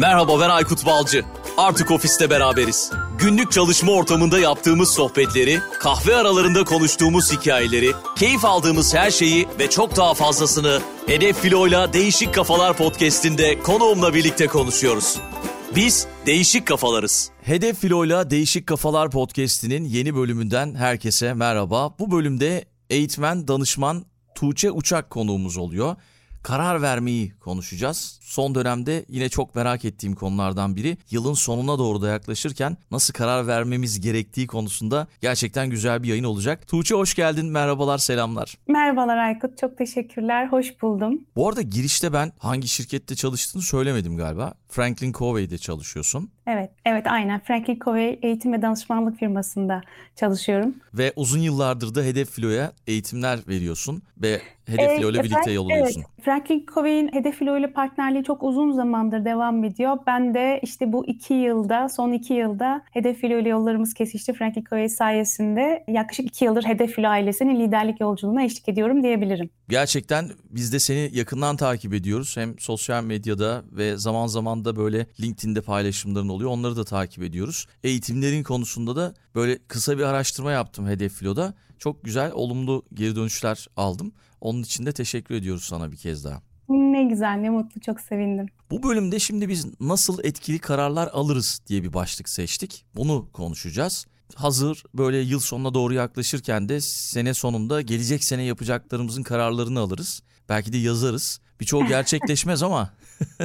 Merhaba ben Aykut Balcı. Artık ofiste beraberiz. Günlük çalışma ortamında yaptığımız sohbetleri, kahve aralarında konuştuğumuz hikayeleri, keyif aldığımız her şeyi ve çok daha fazlasını Hedef Filo'yla Değişik Kafalar podcast'inde konuğumla birlikte konuşuyoruz. Biz değişik kafalarız. Hedef Filo'yla Değişik Kafalar podcast'inin yeni bölümünden herkese merhaba. Bu bölümde eğitmen, danışman Tuğçe Uçak konuğumuz oluyor karar vermeyi konuşacağız. Son dönemde yine çok merak ettiğim konulardan biri yılın sonuna doğru da yaklaşırken nasıl karar vermemiz gerektiği konusunda gerçekten güzel bir yayın olacak. Tuğçe hoş geldin. Merhabalar, selamlar. Merhabalar Aykut. Çok teşekkürler. Hoş buldum. Bu arada girişte ben hangi şirkette çalıştığını söylemedim galiba. Franklin Covey'de çalışıyorsun. Evet, evet aynen. Franklin Covey eğitim ve danışmanlık firmasında çalışıyorum. Ve uzun yıllardır da Hedef Filo'ya eğitimler veriyorsun ve Hedef Filo ile birlikte yol alıyorsun. Evet, Franklin Covey'in Hedef Filo ile partnerliği çok uzun zamandır devam ediyor. Ben de işte bu iki yılda, son iki yılda Hedef Filo ile yollarımız kesişti. Franklin Covey sayesinde yaklaşık iki yıldır Hedef Filo ailesinin liderlik yolculuğuna eşlik ediyorum diyebilirim. Gerçekten biz de seni yakından takip ediyoruz. Hem sosyal medyada ve zaman zaman da böyle LinkedIn'de paylaşımların oluyor. Onları da takip ediyoruz. Eğitimlerin konusunda da böyle kısa bir araştırma yaptım Hedef Filo'da. Çok güzel, olumlu geri dönüşler aldım. Onun için de teşekkür ediyoruz sana bir kez daha. Ne güzel, ne mutlu, çok sevindim. Bu bölümde şimdi biz nasıl etkili kararlar alırız diye bir başlık seçtik. Bunu konuşacağız. Hazır böyle yıl sonuna doğru yaklaşırken de sene sonunda gelecek sene yapacaklarımızın kararlarını alırız. Belki de yazarız. Birçoğu gerçekleşmez ama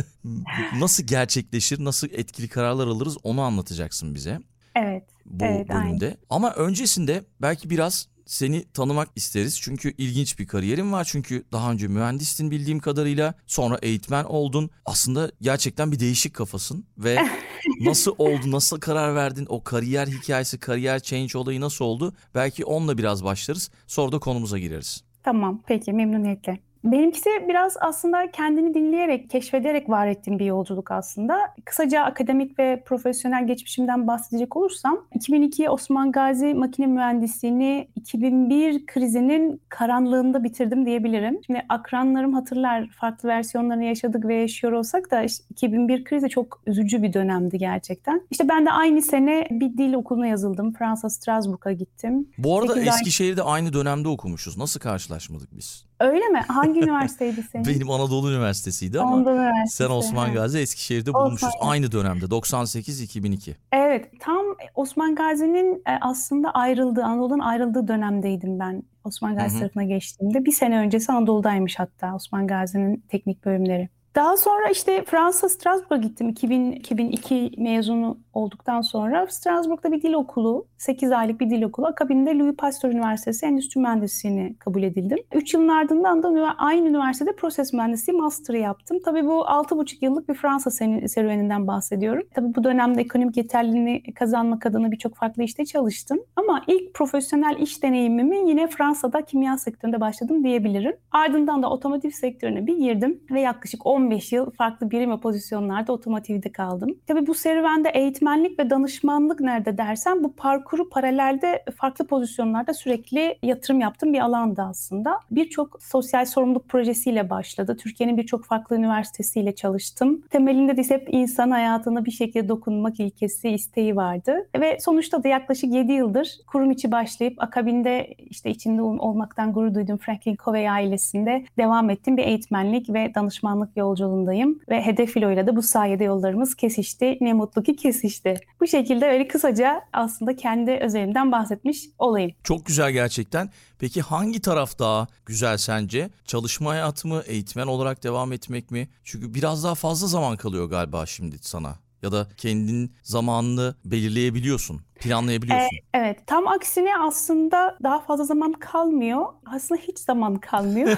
nasıl gerçekleşir, nasıl etkili kararlar alırız onu anlatacaksın bize. Evet. Bu evet, bölümde. Aynen. Ama öncesinde belki biraz seni tanımak isteriz. Çünkü ilginç bir kariyerin var. Çünkü daha önce mühendistin bildiğim kadarıyla. Sonra eğitmen oldun. Aslında gerçekten bir değişik kafasın. Ve nasıl oldu, nasıl karar verdin? O kariyer hikayesi, kariyer change olayı nasıl oldu? Belki onunla biraz başlarız. Sonra da konumuza gireriz. Tamam, peki memnuniyetle. Benimkisi biraz aslında kendini dinleyerek, keşfederek var ettiğim bir yolculuk aslında. Kısaca akademik ve profesyonel geçmişimden bahsedecek olursam, 2002 Osman Gazi makine mühendisliğini 2001 krizinin karanlığında bitirdim diyebilirim. Şimdi akranlarım hatırlar, farklı versiyonlarını yaşadık ve yaşıyor olsak da işte 2001 krizi çok üzücü bir dönemdi gerçekten. İşte ben de aynı sene bir dil okuluna yazıldım. Fransa Strasbourg'a gittim. Bu arada Eskişehir'de ay... aynı dönemde okumuşuz. Nasıl karşılaşmadık biz? Öyle mi? Hangi üniversiteydi senin? Benim Anadolu Üniversitesi'ydi ama Anadolu Üniversitesi, sen Osman Gazi Eskişehir'de bulmuşuz. Osman. Aynı dönemde 98-2002. Evet tam Osman Gazi'nin e, aslında ayrıldığı, Anadolu'dan ayrıldığı dönemdeydim ben. Osman Gazi tarafına geçtiğimde. Bir sene öncesi Anadolu'daymış hatta Osman Gazi'nin teknik bölümleri. Daha sonra işte Fransa Strasbourg'a gittim 2000, 2002 mezunu olduktan sonra. Strasbourg'da bir dil okulu, 8 aylık bir dil okulu. Akabinde Louis Pasteur Üniversitesi Endüstri Mühendisliğini kabul edildim. 3 yılın ardından da aynı üniversitede proses mühendisliği master'ı yaptım. Tabii bu 6,5 yıllık bir Fransa serüveninden bahsediyorum. Tabii bu dönemde ekonomik yeterliliğini kazanmak adına birçok farklı işte çalıştım. Ama ilk profesyonel iş deneyimimi yine Fransa'da kimya sektöründe başladım diyebilirim. Ardından da otomotiv sektörüne bir girdim ve yaklaşık 10 15 yıl farklı birim ve pozisyonlarda otomotivde kaldım. Tabii bu serüvende eğitmenlik ve danışmanlık nerede dersen bu parkuru paralelde farklı pozisyonlarda sürekli yatırım yaptığım bir alandı aslında. Birçok sosyal sorumluluk projesiyle başladı. Türkiye'nin birçok farklı üniversitesiyle çalıştım. Temelinde de hep insan hayatına bir şekilde dokunmak ilkesi, isteği vardı. Ve sonuçta da yaklaşık 7 yıldır kurum içi başlayıp akabinde işte içinde olmaktan gurur duyduğum Franklin Covey ailesinde devam ettiğim bir eğitmenlik ve danışmanlık yolculuğu yolculuğundayım ve hedef filoyla da bu sayede yollarımız kesişti. Ne mutlu ki kesişti. Bu şekilde öyle kısaca aslında kendi özelimden bahsetmiş olayım. Çok güzel gerçekten. Peki hangi taraf daha güzel sence? Çalışma hayatı mı, eğitmen olarak devam etmek mi? Çünkü biraz daha fazla zaman kalıyor galiba şimdi sana ya da kendin zamanını belirleyebiliyorsun, planlayabiliyorsun. Ee, evet, tam aksine aslında daha fazla zaman kalmıyor. Aslında hiç zaman kalmıyor.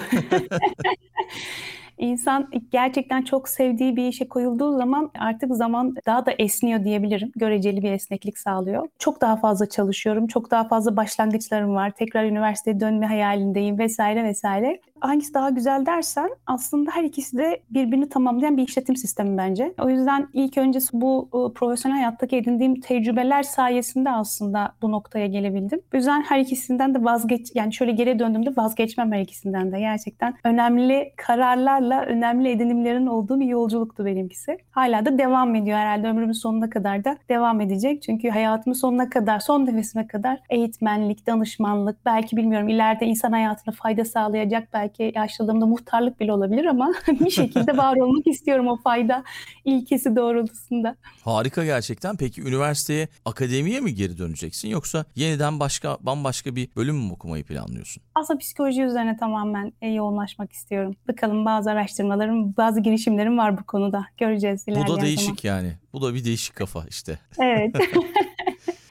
İnsan gerçekten çok sevdiği bir işe koyulduğu zaman artık zaman daha da esniyor diyebilirim. Göreceli bir esneklik sağlıyor. Çok daha fazla çalışıyorum. Çok daha fazla başlangıçlarım var. Tekrar üniversiteye dönme hayalindeyim vesaire vesaire. Hangisi daha güzel dersen aslında her ikisi de birbirini tamamlayan bir işletim sistemi bence. O yüzden ilk öncesi bu e, profesyonel hayattaki edindiğim tecrübeler sayesinde aslında bu noktaya gelebildim. O yüzden her ikisinden de vazgeç yani şöyle geri döndüğümde vazgeçmem her ikisinden de. Gerçekten önemli kararlarla önemli edinimlerin olduğu bir yolculuktu benimkisi. Hala da devam ediyor herhalde ömrümün sonuna kadar da devam edecek. Çünkü hayatımın sonuna kadar, son nefesime kadar eğitmenlik, danışmanlık, belki bilmiyorum ileride insan hayatına fayda sağlayacak belki yaşlılığımda muhtarlık bile olabilir ama bir şekilde var olmak istiyorum o fayda ilkesi doğrultusunda. Harika gerçekten. Peki üniversiteye, akademiye mi geri döneceksin yoksa yeniden başka bambaşka bir bölüm mü okumayı planlıyorsun? Aslında psikoloji üzerine tamamen e, yoğunlaşmak istiyorum. Bakalım bazı araştırmalarım, bazı girişimlerim var bu konuda. Göreceğiz ilerleyen Bu da değişik zaman. yani. Bu da bir değişik kafa işte. Evet.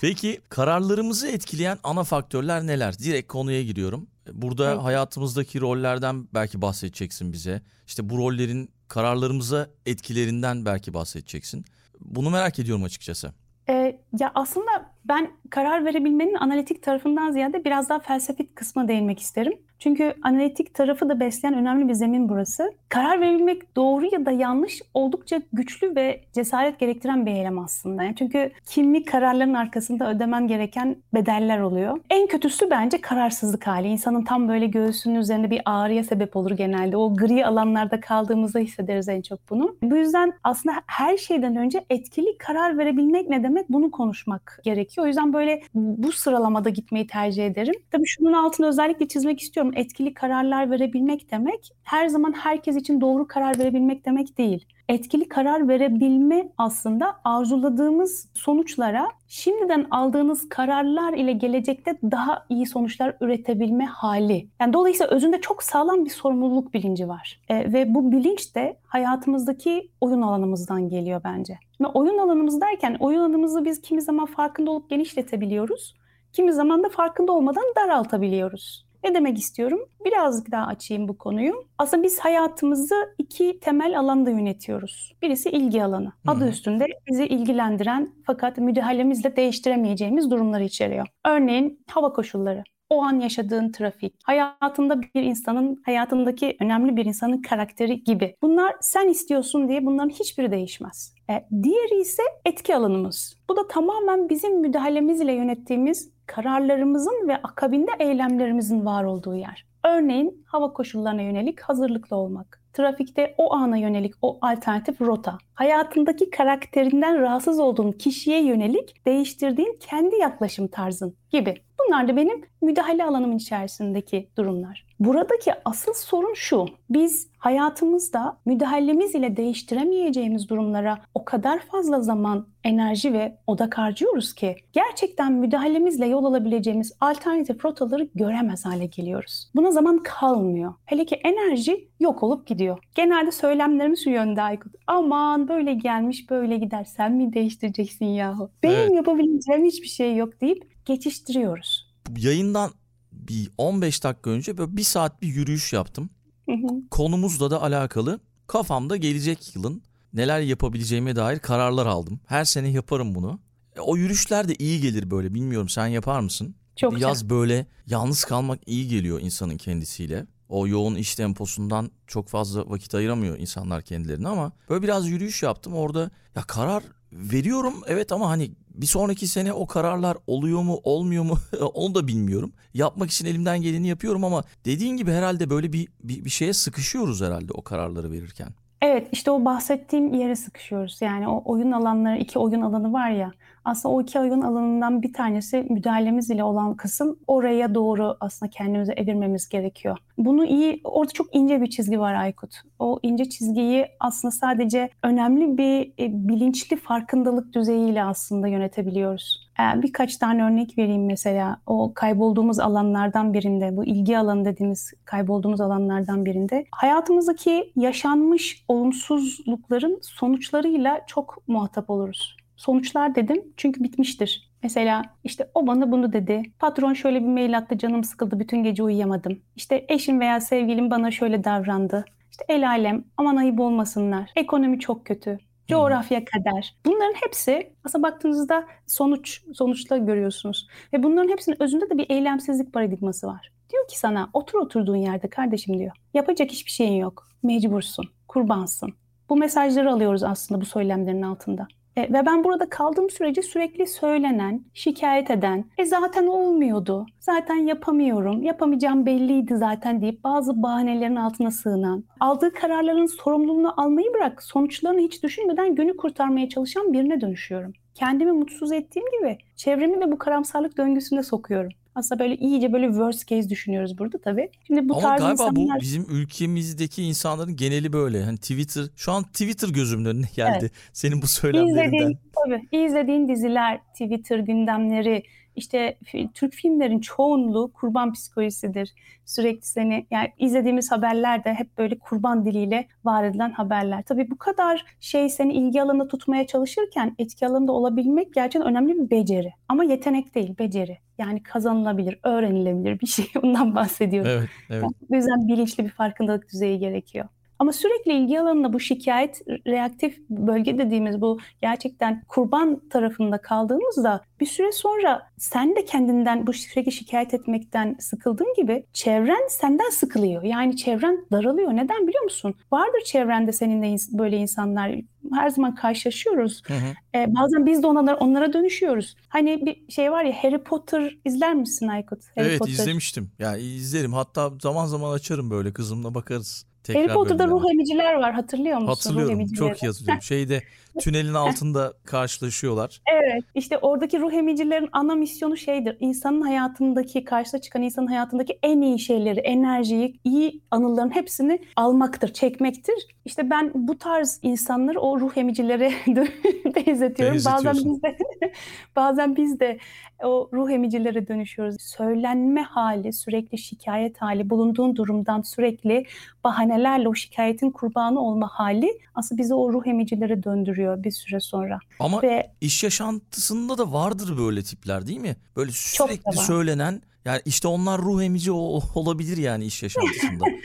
Peki kararlarımızı etkileyen ana faktörler neler? Direkt konuya giriyorum. Burada Peki. hayatımızdaki rollerden belki bahsedeceksin bize. İşte bu rollerin kararlarımıza etkilerinden belki bahsedeceksin. Bunu merak ediyorum açıkçası. Ee, ya aslında ben karar verebilmenin analitik tarafından ziyade biraz daha felsefik kısmına değinmek isterim. Çünkü analitik tarafı da besleyen önemli bir zemin burası. Karar verebilmek doğru ya da yanlış oldukça güçlü ve cesaret gerektiren bir eylem aslında. Yani çünkü kimli kararların arkasında ödemen gereken bedeller oluyor. En kötüsü bence kararsızlık hali. İnsanın tam böyle göğsünün üzerinde bir ağrıya sebep olur genelde. O gri alanlarda kaldığımızda hissederiz en çok bunu. Bu yüzden aslında her şeyden önce etkili karar verebilmek ne demek bunu konuşmak gerekiyor. O yüzden böyle bu sıralamada gitmeyi tercih ederim. Tabii şunun altını özellikle çizmek istiyorum. Etkili kararlar verebilmek demek her zaman herkes için doğru karar verebilmek demek değil. Etkili karar verebilme aslında arzuladığımız sonuçlara şimdiden aldığınız kararlar ile gelecekte daha iyi sonuçlar üretebilme hali. Yani dolayısıyla özünde çok sağlam bir sorumluluk bilinci var. E, ve bu bilinç de hayatımızdaki oyun alanımızdan geliyor bence. Ve oyun alanımız derken oyun alanımızı biz kimi zaman farkında olup genişletebiliyoruz. Kimi zaman da farkında olmadan daraltabiliyoruz. Ne demek istiyorum? Birazcık daha açayım bu konuyu. Aslında biz hayatımızı iki temel alanda yönetiyoruz. Birisi ilgi alanı. Adı Hı. üstünde bizi ilgilendiren fakat müdahalemizle değiştiremeyeceğimiz durumları içeriyor. Örneğin hava koşulları. O an yaşadığın trafik, hayatında bir insanın, hayatındaki önemli bir insanın karakteri gibi. Bunlar sen istiyorsun diye bunların hiçbiri değişmez. E, diğeri ise etki alanımız. Bu da tamamen bizim müdahalemizle yönettiğimiz kararlarımızın ve akabinde eylemlerimizin var olduğu yer. Örneğin hava koşullarına yönelik hazırlıklı olmak. Trafikte o ana yönelik o alternatif rota. Hayatındaki karakterinden rahatsız olduğun kişiye yönelik değiştirdiğin kendi yaklaşım tarzın gibi. Bunlar da benim müdahale alanımın içerisindeki durumlar. Buradaki asıl sorun şu. Biz hayatımızda müdahalemiz ile değiştiremeyeceğimiz durumlara o kadar fazla zaman, enerji ve odak harcıyoruz ki gerçekten müdahalemizle yol alabileceğimiz alternatif rotaları göremez hale geliyoruz. Buna zaman kalmıyor. Hele ki enerji yok olup gidiyor. Genelde söylemlerimiz şu yönde Aykut. Aman böyle gelmiş böyle gider sen mi değiştireceksin yahu? Benim Evet. yapabileceğim hiçbir şey yok deyip geçiştiriyoruz. Yayından bir 15 dakika önce böyle bir saat bir yürüyüş yaptım. Hı hı. Konumuzla da alakalı kafamda gelecek yılın neler yapabileceğime dair kararlar aldım. Her sene yaparım bunu. E, O yürüyüşler de iyi gelir böyle bilmiyorum sen yapar mısın? Çok Bir Yaz böyle yalnız kalmak iyi geliyor insanın kendisiyle. O yoğun iş temposundan çok fazla vakit ayıramıyor insanlar kendilerine ama böyle biraz yürüyüş yaptım orada ya karar veriyorum evet ama hani bir sonraki sene o kararlar oluyor mu olmuyor mu onu da bilmiyorum. Yapmak için elimden geleni yapıyorum ama dediğin gibi herhalde böyle bir, bir, bir şeye sıkışıyoruz herhalde o kararları verirken. Evet işte o bahsettiğim yere sıkışıyoruz. Yani o oyun alanları, iki oyun alanı var ya. Aslında o iki oyun alanından bir tanesi müdahalemiz ile olan kısım oraya doğru aslında kendimizi evirmemiz gerekiyor. Bunu iyi, orada çok ince bir çizgi var Aykut. O ince çizgiyi aslında sadece önemli bir e, bilinçli farkındalık düzeyiyle aslında yönetebiliyoruz. Ee, Birkaç tane örnek vereyim mesela. O kaybolduğumuz alanlardan birinde, bu ilgi alanı dediğimiz kaybolduğumuz alanlardan birinde hayatımızdaki yaşanmış olumsuzlukların sonuçlarıyla çok muhatap oluruz. Sonuçlar dedim çünkü bitmiştir. Mesela işte o bana bunu dedi. Patron şöyle bir mail attı canım sıkıldı bütün gece uyuyamadım. İşte eşim veya sevgilim bana şöyle davrandı. İşte el alem aman ayıp olmasınlar. Ekonomi çok kötü. coğrafya, kader. Bunların hepsi aslında baktığınızda sonuç sonuçta görüyorsunuz. Ve bunların hepsinin özünde de bir eylemsizlik paradigması var. Diyor ki sana otur oturduğun yerde kardeşim diyor. Yapacak hiçbir şeyin yok. Mecbursun, kurbansın. Bu mesajları alıyoruz aslında bu söylemlerin altında. E, ve ben burada kaldığım sürece sürekli söylenen, şikayet eden, e zaten olmuyordu, zaten yapamıyorum, yapamayacağım belliydi zaten deyip bazı bahanelerin altına sığınan, aldığı kararların sorumluluğunu almayı bırak, sonuçlarını hiç düşünmeden günü kurtarmaya çalışan birine dönüşüyorum. Kendimi mutsuz ettiğim gibi çevremi de bu karamsarlık döngüsüne sokuyorum. Aslında böyle iyice böyle worst case düşünüyoruz burada tabii. Şimdi bu Ama tarz galiba insanlar... bu bizim ülkemizdeki insanların geneli böyle. Hani Twitter şu an Twitter gözümün önüne geldi. Evet. Senin bu söylemlerinden. İzlediğin, tabii izlediğin diziler, Twitter gündemleri, işte Türk filmlerin çoğunluğu kurban psikolojisidir. Sürekli seni yani izlediğimiz haberler de hep böyle kurban diliyle var edilen haberler. Tabii bu kadar şey seni ilgi alanında tutmaya çalışırken etki alanında olabilmek gerçekten önemli bir beceri. Ama yetenek değil, beceri. Yani kazanılabilir, öğrenilebilir bir şey. Ondan bahsediyorum. Evet, evet. Yani o yüzden bilinçli bir farkındalık düzeyi gerekiyor. Ama sürekli ilgi alanında bu şikayet reaktif bölge dediğimiz bu gerçekten kurban tarafında kaldığımızda bir süre sonra sen de kendinden bu sürekli şikayet etmekten sıkıldığın gibi çevren senden sıkılıyor. Yani çevren daralıyor. Neden biliyor musun? Vardır çevrende seninle böyle insanlar her zaman karşılaşıyoruz. Hı hı. Ee, bazen biz de onlara, onlara dönüşüyoruz. Hani bir şey var ya Harry Potter izler misin Aykut? Harry evet Potter. izlemiştim. Yani izlerim. Hatta zaman zaman açarım böyle kızımla bakarız. Tekrar Harry Potter'da ruh emiciler var hatırlıyor musun? Hatırlıyorum çok iyi hatırlıyorum. Şeyde tünelin altında karşılaşıyorlar. Evet işte oradaki ruh emicilerin ana misyonu şeydir. İnsanın hayatındaki karşıda çıkan insanın hayatındaki en iyi şeyleri, enerjiyi, iyi anıların hepsini almaktır, çekmektir. İşte ben bu tarz insanları o ruh emicilere benzetiyorum. Bazen biz de bazen biz de o ruh emicilere dönüşüyoruz. Söylenme hali, sürekli şikayet hali, bulunduğun durumdan sürekli bahanelerle o şikayetin kurbanı olma hali aslında bizi o ruh emicilere döndürüyor bir süre sonra. Ama Ve, iş yaşantısında da vardır böyle tipler değil mi? Böyle sürekli söylenen yani işte onlar ruh emici olabilir yani iş yaşantısında.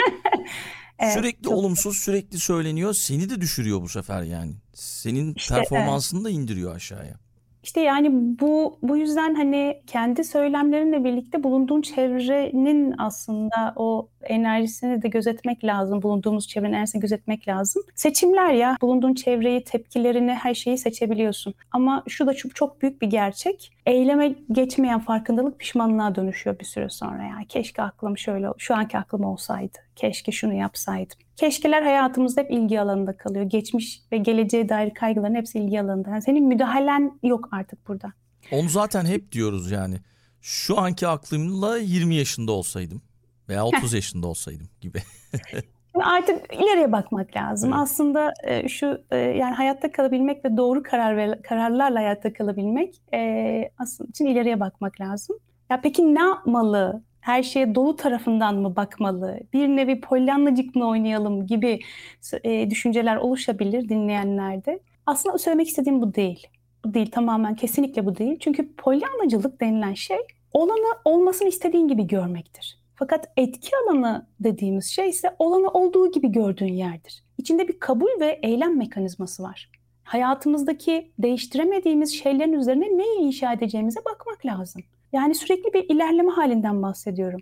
Evet, sürekli çok... olumsuz sürekli söyleniyor seni de düşürüyor bu sefer yani. Senin işte, performansını evet. da indiriyor aşağıya. İşte yani bu bu yüzden hani kendi söylemlerinle birlikte bulunduğun çevrenin aslında o enerjisini de gözetmek lazım. Bulunduğumuz çevrenin enerjisini gözetmek lazım. Seçimler ya. Bulunduğun çevreyi, tepkilerini, her şeyi seçebiliyorsun. Ama şu da çok çok büyük bir gerçek. Eyleme geçmeyen farkındalık pişmanlığa dönüşüyor bir süre sonra. Yani keşke aklım şöyle, şu anki aklım olsaydı. Keşke şunu yapsaydım. Keşkeler hayatımızda hep ilgi alanında kalıyor. Geçmiş ve geleceğe dair kaygıların hepsi ilgi alanında. Yani senin müdahalen yok artık burada. Onu zaten hep diyoruz yani. Şu anki aklımla 20 yaşında olsaydım veya 30 yaşında olsaydım gibi. Artık ileriye bakmak lazım. Evet. Aslında e, şu e, yani hayatta kalabilmek ve doğru karar ve kararlarla hayatta kalabilmek e, aslında için ileriye bakmak lazım. Ya peki ne yapmalı? Her şeye dolu tarafından mı bakmalı? Bir nevi polyanlacık mı oynayalım gibi e, düşünceler oluşabilir dinleyenlerde. Aslında söylemek istediğim bu değil. Bu değil tamamen kesinlikle bu değil. Çünkü polyanlacılık denilen şey olanı olmasını istediğin gibi görmektir. Fakat etki alanı dediğimiz şey ise olanı olduğu gibi gördüğün yerdir. İçinde bir kabul ve eylem mekanizması var. Hayatımızdaki değiştiremediğimiz şeylerin üzerine neyi inşa edeceğimize bakmak lazım. Yani sürekli bir ilerleme halinden bahsediyorum.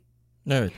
Evet.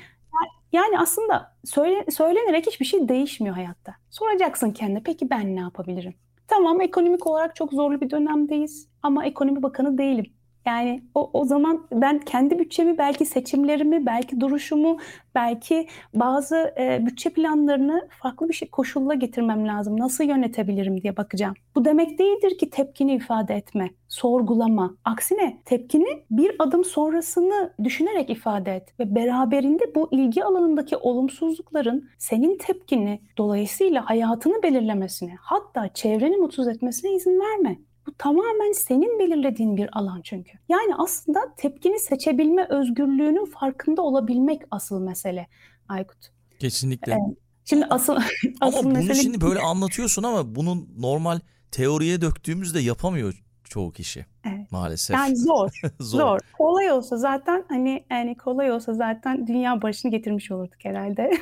Yani aslında söyle, söylenerek hiçbir şey değişmiyor hayatta. Soracaksın kendine peki ben ne yapabilirim? Tamam ekonomik olarak çok zorlu bir dönemdeyiz ama ekonomi bakanı değilim. Yani o, o zaman ben kendi bütçemi, belki seçimlerimi, belki duruşumu, belki bazı e, bütçe planlarını farklı bir şey koşulla getirmem lazım. Nasıl yönetebilirim diye bakacağım. Bu demek değildir ki tepkini ifade etme, sorgulama. Aksine tepkini bir adım sonrasını düşünerek ifade et ve beraberinde bu ilgi alanındaki olumsuzlukların senin tepkini dolayısıyla hayatını belirlemesine, hatta çevreni mutsuz etmesine izin verme. Bu tamamen senin belirlediğin bir alan çünkü. Yani aslında tepkini seçebilme özgürlüğünün farkında olabilmek asıl mesele Aykut. Kesinlikle. Evet. Şimdi asıl, asıl ama bunu mesele... şimdi böyle anlatıyorsun ama bunun normal teoriye döktüğümüzde yapamıyor çoğu kişi evet. maalesef. Yani zor, zor. Zor. Kolay olsa zaten hani yani kolay olsa zaten dünya barışını getirmiş olurduk herhalde.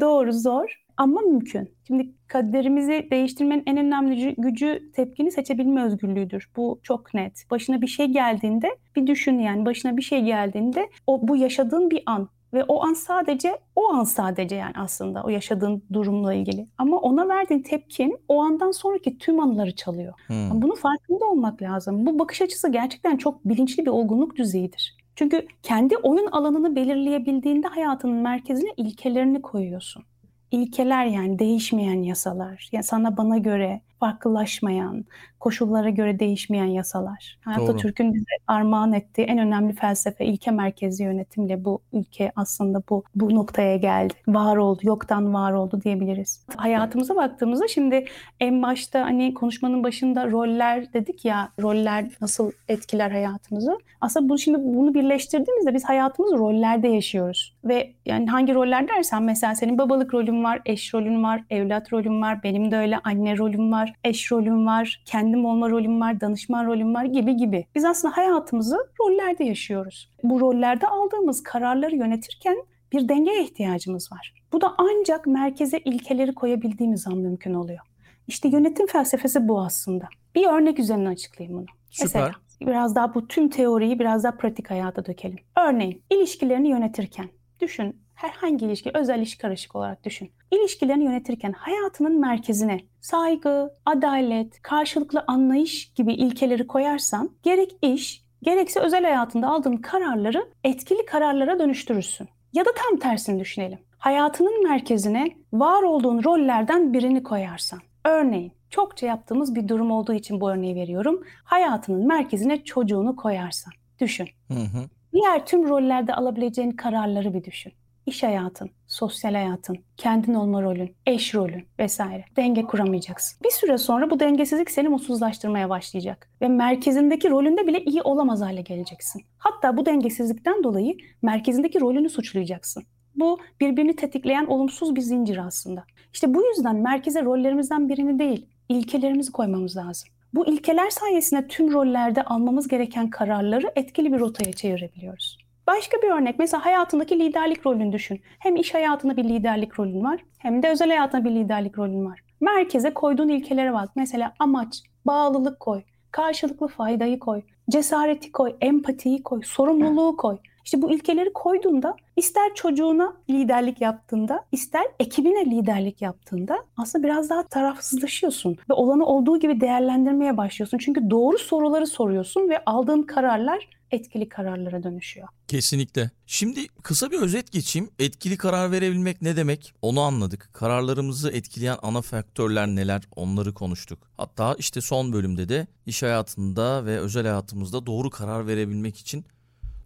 Doğru zor. ama mümkün. Şimdi kaderimizi değiştirmenin en önemli gücü tepkini seçebilme özgürlüğüdür. Bu çok net. Başına bir şey geldiğinde bir düşün yani başına bir şey geldiğinde o bu yaşadığın bir an ve o an sadece o an sadece yani aslında o yaşadığın durumla ilgili. Ama ona verdiğin tepkin o andan sonraki tüm anıları çalıyor. Hmm. Bunun farkında olmak lazım. Bu bakış açısı gerçekten çok bilinçli bir olgunluk düzeyidir. Çünkü kendi oyun alanını belirleyebildiğinde hayatının merkezine ilkelerini koyuyorsun. İlkeler yani değişmeyen yasalar. Yani sana bana göre farklılaşmayan, koşullara göre değişmeyen yasalar. Atatürk'ün bize armağan ettiği en önemli felsefe ilke merkezi yönetimle bu ülke aslında bu bu noktaya geldi. Var oldu, yoktan var oldu diyebiliriz. Hayatımıza baktığımızda şimdi en başta hani konuşmanın başında roller dedik ya, roller nasıl etkiler hayatımızı. Aslında bu şimdi bunu birleştirdiğimizde biz hayatımızı rollerde yaşıyoruz. Ve yani hangi roller dersen mesela senin babalık rolün var, eş rolün var, evlat rolün var, benim de öyle anne rolüm var, eş rolüm var, kendim olma rolüm var, danışman rolüm var gibi gibi. Biz aslında hayatımızı rollerde yaşıyoruz. Bu rollerde aldığımız kararları yönetirken bir dengeye ihtiyacımız var. Bu da ancak merkeze ilkeleri koyabildiğimiz an mümkün oluyor. İşte yönetim felsefesi bu aslında. Bir örnek üzerinden açıklayayım bunu. Süper. Mesela biraz daha bu tüm teoriyi biraz daha pratik hayata dökelim. Örneğin ilişkilerini yönetirken düşün herhangi ilişki, özel ilişki karışık olarak düşün. İlişkilerini yönetirken hayatının merkezine saygı, adalet, karşılıklı anlayış gibi ilkeleri koyarsan gerek iş, gerekse özel hayatında aldığın kararları etkili kararlara dönüştürürsün. Ya da tam tersini düşünelim. Hayatının merkezine var olduğun rollerden birini koyarsan. Örneğin çokça yaptığımız bir durum olduğu için bu örneği veriyorum. Hayatının merkezine çocuğunu koyarsan. Düşün. Hı hı. Diğer tüm rollerde alabileceğin kararları bir düşün iş hayatın, sosyal hayatın, kendin olma rolün, eş rolün vesaire denge kuramayacaksın. Bir süre sonra bu dengesizlik seni mutsuzlaştırmaya başlayacak ve merkezindeki rolünde bile iyi olamaz hale geleceksin. Hatta bu dengesizlikten dolayı merkezindeki rolünü suçlayacaksın. Bu birbirini tetikleyen olumsuz bir zincir aslında. İşte bu yüzden merkeze rollerimizden birini değil, ilkelerimizi koymamız lazım. Bu ilkeler sayesinde tüm rollerde almamız gereken kararları etkili bir rotaya çevirebiliyoruz. Başka bir örnek mesela hayatındaki liderlik rolünü düşün. Hem iş hayatında bir liderlik rolün var hem de özel hayatında bir liderlik rolün var. Merkeze koyduğun ilkelere bak. Mesela amaç, bağlılık koy, karşılıklı faydayı koy, cesareti koy, empatiyi koy, sorumluluğu koy. İşte bu ilkeleri koyduğunda ister çocuğuna liderlik yaptığında ister ekibine liderlik yaptığında aslında biraz daha tarafsızlaşıyorsun ve olanı olduğu gibi değerlendirmeye başlıyorsun. Çünkü doğru soruları soruyorsun ve aldığın kararlar etkili kararlara dönüşüyor. Kesinlikle. Şimdi kısa bir özet geçeyim. Etkili karar verebilmek ne demek? Onu anladık. Kararlarımızı etkileyen ana faktörler neler? Onları konuştuk. Hatta işte son bölümde de iş hayatında ve özel hayatımızda doğru karar verebilmek için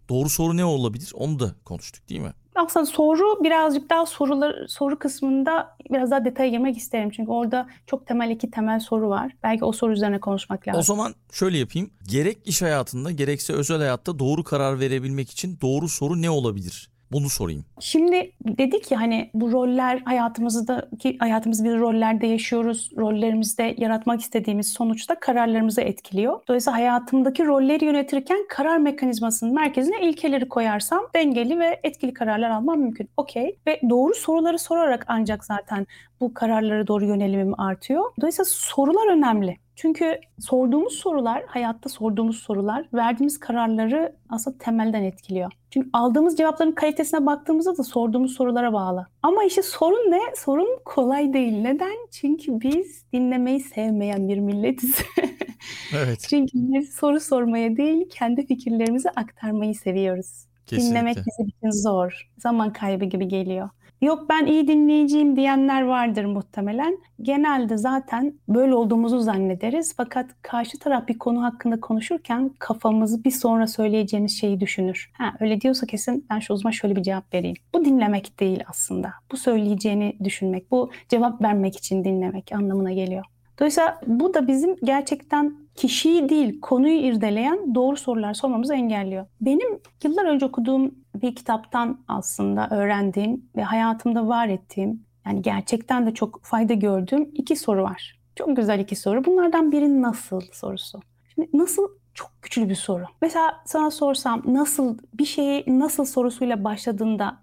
doğru soru ne olabilir? Onu da konuştuk değil mi? Aslında soru birazcık daha sorular soru kısmında biraz daha detaya girmek isterim. Çünkü orada çok temel iki temel soru var. Belki o soru üzerine konuşmak lazım. O zaman şöyle yapayım. Gerek iş hayatında gerekse özel hayatta doğru karar verebilmek için doğru soru ne olabilir? Bunu sorayım. Şimdi dedik ya hani bu roller hayatımızda ki hayatımız bir rollerde yaşıyoruz. Rollerimizde yaratmak istediğimiz sonuçta kararlarımızı etkiliyor. Dolayısıyla hayatımdaki rolleri yönetirken karar mekanizmasının merkezine ilkeleri koyarsam dengeli ve etkili kararlar almam mümkün. Okey. Ve doğru soruları sorarak ancak zaten bu kararlara doğru yönelimim artıyor. Dolayısıyla sorular önemli. Çünkü sorduğumuz sorular, hayatta sorduğumuz sorular verdiğimiz kararları aslında temelden etkiliyor. Çünkü aldığımız cevapların kalitesine baktığımızda da sorduğumuz sorulara bağlı. Ama işte sorun ne? Sorun kolay değil. Neden? Çünkü biz dinlemeyi sevmeyen bir milletiz. evet. Çünkü biz soru sormaya değil, kendi fikirlerimizi aktarmayı seviyoruz. Kesinlikle. Dinlemek bizim için zor. Zaman kaybı gibi geliyor. Yok ben iyi dinleyiciyim diyenler vardır muhtemelen. Genelde zaten böyle olduğumuzu zannederiz. Fakat karşı taraf bir konu hakkında konuşurken kafamızı bir sonra söyleyeceğimiz şeyi düşünür. Ha öyle diyorsa kesin ben şu o zaman şöyle bir cevap vereyim. Bu dinlemek değil aslında. Bu söyleyeceğini düşünmek, bu cevap vermek için dinlemek anlamına geliyor. Dolayısıyla bu da bizim gerçekten kişiyi değil konuyu irdeleyen doğru sorular sormamızı engelliyor. Benim yıllar önce okuduğum bir kitaptan aslında öğrendiğim ve hayatımda var ettiğim yani gerçekten de çok fayda gördüğüm iki soru var. Çok güzel iki soru. Bunlardan biri nasıl sorusu. Şimdi nasıl çok güçlü bir soru. Mesela sana sorsam nasıl bir şeyi nasıl sorusuyla başladığında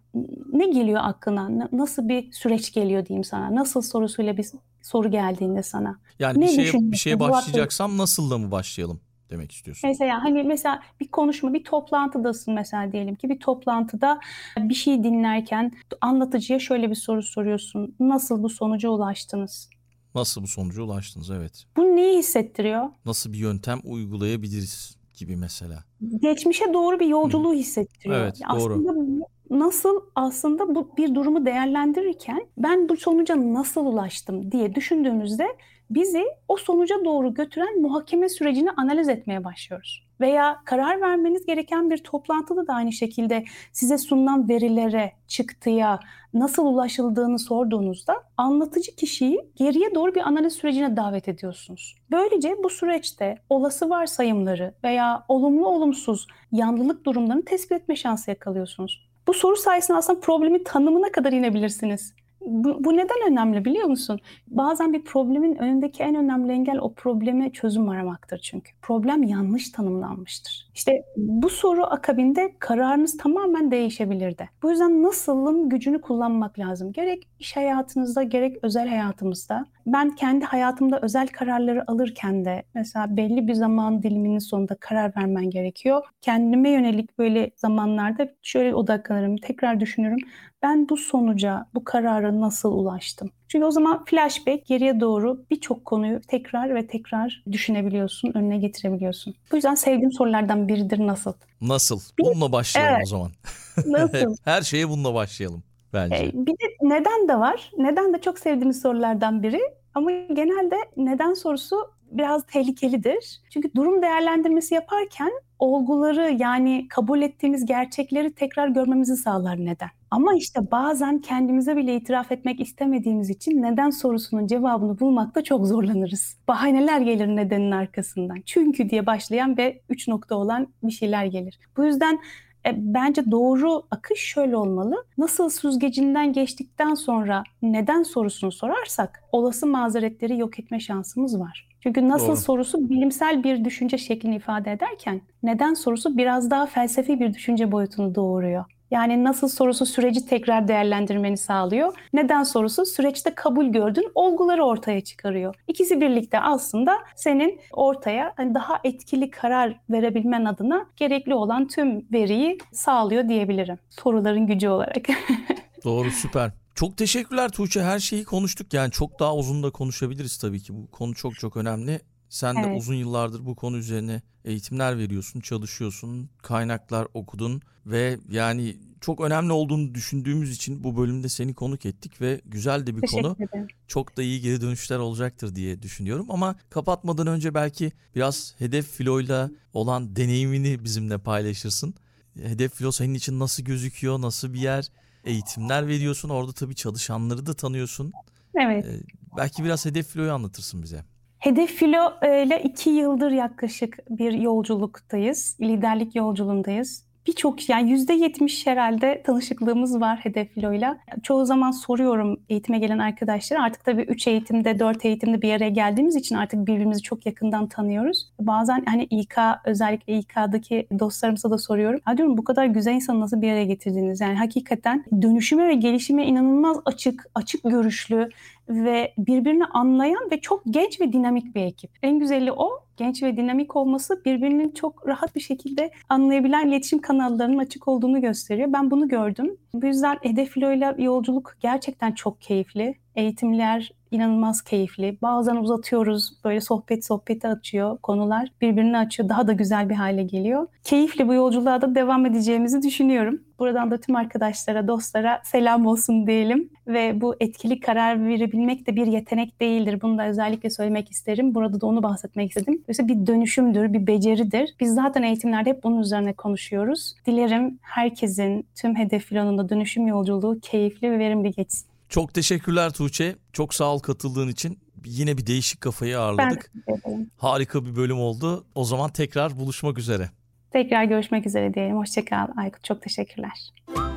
ne geliyor aklına? Nasıl bir süreç geliyor diyeyim sana? Nasıl sorusuyla bir soru geldiğinde sana? Yani ne bir şeye bir şeye başlayacaksam nasılla mı başlayalım? demek istiyorsun. Mesela hani mesela bir konuşma, bir toplantıdasın mesela diyelim ki bir toplantıda bir şey dinlerken anlatıcıya şöyle bir soru soruyorsun. Nasıl bu sonuca ulaştınız? Nasıl bu sonuca ulaştınız evet. Bu neyi hissettiriyor? Nasıl bir yöntem uygulayabiliriz gibi mesela. Geçmişe doğru bir yolculuğu hissettiriyor. Evet doğru. Aslında nasıl aslında bu bir durumu değerlendirirken ben bu sonuca nasıl ulaştım diye düşündüğümüzde bizi o sonuca doğru götüren muhakeme sürecini analiz etmeye başlıyoruz. Veya karar vermeniz gereken bir toplantıda da aynı şekilde size sunulan verilere, çıktıya nasıl ulaşıldığını sorduğunuzda anlatıcı kişiyi geriye doğru bir analiz sürecine davet ediyorsunuz. Böylece bu süreçte olası varsayımları veya olumlu olumsuz yanlılık durumlarını tespit etme şansı yakalıyorsunuz. Bu soru sayesinde aslında problemi tanımına kadar inebilirsiniz. Bu, bu neden önemli biliyor musun? Bazen bir problemin önündeki en önemli engel o probleme çözüm aramaktır çünkü. Problem yanlış tanımlanmıştır. İşte bu soru akabinde kararınız tamamen değişebilirdi. Bu yüzden nasılın gücünü kullanmak lazım. Gerek iş hayatınızda gerek özel hayatımızda. Ben kendi hayatımda özel kararları alırken de mesela belli bir zaman diliminin sonunda karar vermen gerekiyor. Kendime yönelik böyle zamanlarda şöyle odaklanırım, tekrar düşünürüm ben bu sonuca, bu karara nasıl ulaştım? Çünkü o zaman flashback geriye doğru birçok konuyu tekrar ve tekrar düşünebiliyorsun, önüne getirebiliyorsun. Bu yüzden sevdiğim sorulardan biridir nasıl? Nasıl? Bununla başlayalım evet. o zaman. Nasıl? Her şeye bununla başlayalım bence. Ee, bir de neden de var. Neden de çok sevdiğimiz sorulardan biri. Ama genelde neden sorusu biraz tehlikelidir. Çünkü durum değerlendirmesi yaparken olguları yani kabul ettiğimiz gerçekleri tekrar görmemizi sağlar neden. Ama işte bazen kendimize bile itiraf etmek istemediğimiz için neden sorusunun cevabını bulmakta çok zorlanırız. Bahaneler gelir nedenin arkasından. Çünkü diye başlayan ve üç nokta olan bir şeyler gelir. Bu yüzden e, bence doğru akış şöyle olmalı. Nasıl süzgecinden geçtikten sonra neden sorusunu sorarsak olası mazeretleri yok etme şansımız var. Çünkü nasıl Doğru. sorusu bilimsel bir düşünce şeklini ifade ederken neden sorusu biraz daha felsefi bir düşünce boyutunu doğuruyor. Yani nasıl sorusu süreci tekrar değerlendirmeni sağlıyor. Neden sorusu süreçte kabul gördüğün olguları ortaya çıkarıyor. İkisi birlikte aslında senin ortaya hani daha etkili karar verebilmen adına gerekli olan tüm veriyi sağlıyor diyebilirim. Soruların gücü olarak. Doğru süper. Çok teşekkürler Tuğçe. Her şeyi konuştuk. Yani çok daha uzun da konuşabiliriz tabii ki. Bu konu çok çok önemli. Sen evet. de uzun yıllardır bu konu üzerine eğitimler veriyorsun, çalışıyorsun, kaynaklar okudun ve yani çok önemli olduğunu düşündüğümüz için bu bölümde seni konuk ettik ve güzel de bir Teşekkür konu. Ederim. Çok da iyi geri dönüşler olacaktır diye düşünüyorum ama kapatmadan önce belki biraz hedef filoyla olan deneyimini bizimle paylaşırsın. Hedef filo senin için nasıl gözüküyor, nasıl bir yer? Eğitimler veriyorsun, orada tabii çalışanları da tanıyorsun. Evet. Ee, belki biraz hedef filoyu anlatırsın bize. Hedef Filo ile iki yıldır yaklaşık bir yolculuktayız. Liderlik yolculuğundayız birçok yani yüzde yetmiş herhalde tanışıklığımız var Hedef Filo'yla. Çoğu zaman soruyorum eğitime gelen arkadaşlara artık tabii üç eğitimde, dört eğitimde bir araya geldiğimiz için artık birbirimizi çok yakından tanıyoruz. Bazen hani İK özellikle İK'daki dostlarımıza da soruyorum. Ha diyorum bu kadar güzel insanı nasıl bir araya getirdiniz? Yani hakikaten dönüşüme ve gelişime inanılmaz açık, açık görüşlü ve birbirini anlayan ve çok genç ve dinamik bir ekip. En güzeli o. Genç ve dinamik olması birbirinin çok rahat bir şekilde anlayabilen iletişim kanallarının açık olduğunu gösteriyor. Ben bunu gördüm. Bu yüzden Hedef ile yolculuk gerçekten çok keyifli. Eğitimler inanılmaz keyifli. Bazen uzatıyoruz böyle sohbet sohbeti açıyor konular. Birbirini açıyor daha da güzel bir hale geliyor. Keyifli bu yolculuğa da devam edeceğimizi düşünüyorum. Buradan da tüm arkadaşlara, dostlara selam olsun diyelim. Ve bu etkili karar verebilmek de bir yetenek değildir. Bunu da özellikle söylemek isterim. Burada da onu bahsetmek istedim. Mesela bir dönüşümdür, bir beceridir. Biz zaten eğitimlerde hep bunun üzerine konuşuyoruz. Dilerim herkesin tüm hedef filanında dönüşüm yolculuğu keyifli ve verimli geçsin. Çok teşekkürler Tuğçe. Çok sağ ol katıldığın için. Yine bir değişik kafayı ağırladık. Ben Harika bir bölüm oldu. O zaman tekrar buluşmak üzere. Tekrar görüşmek üzere diyelim. Hoşçakal Aykut. Çok teşekkürler.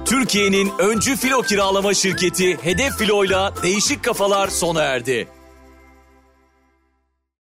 Türkiye'nin öncü filo kiralama şirketi Hedef Filo'yla Değişik Kafalar sona erdi.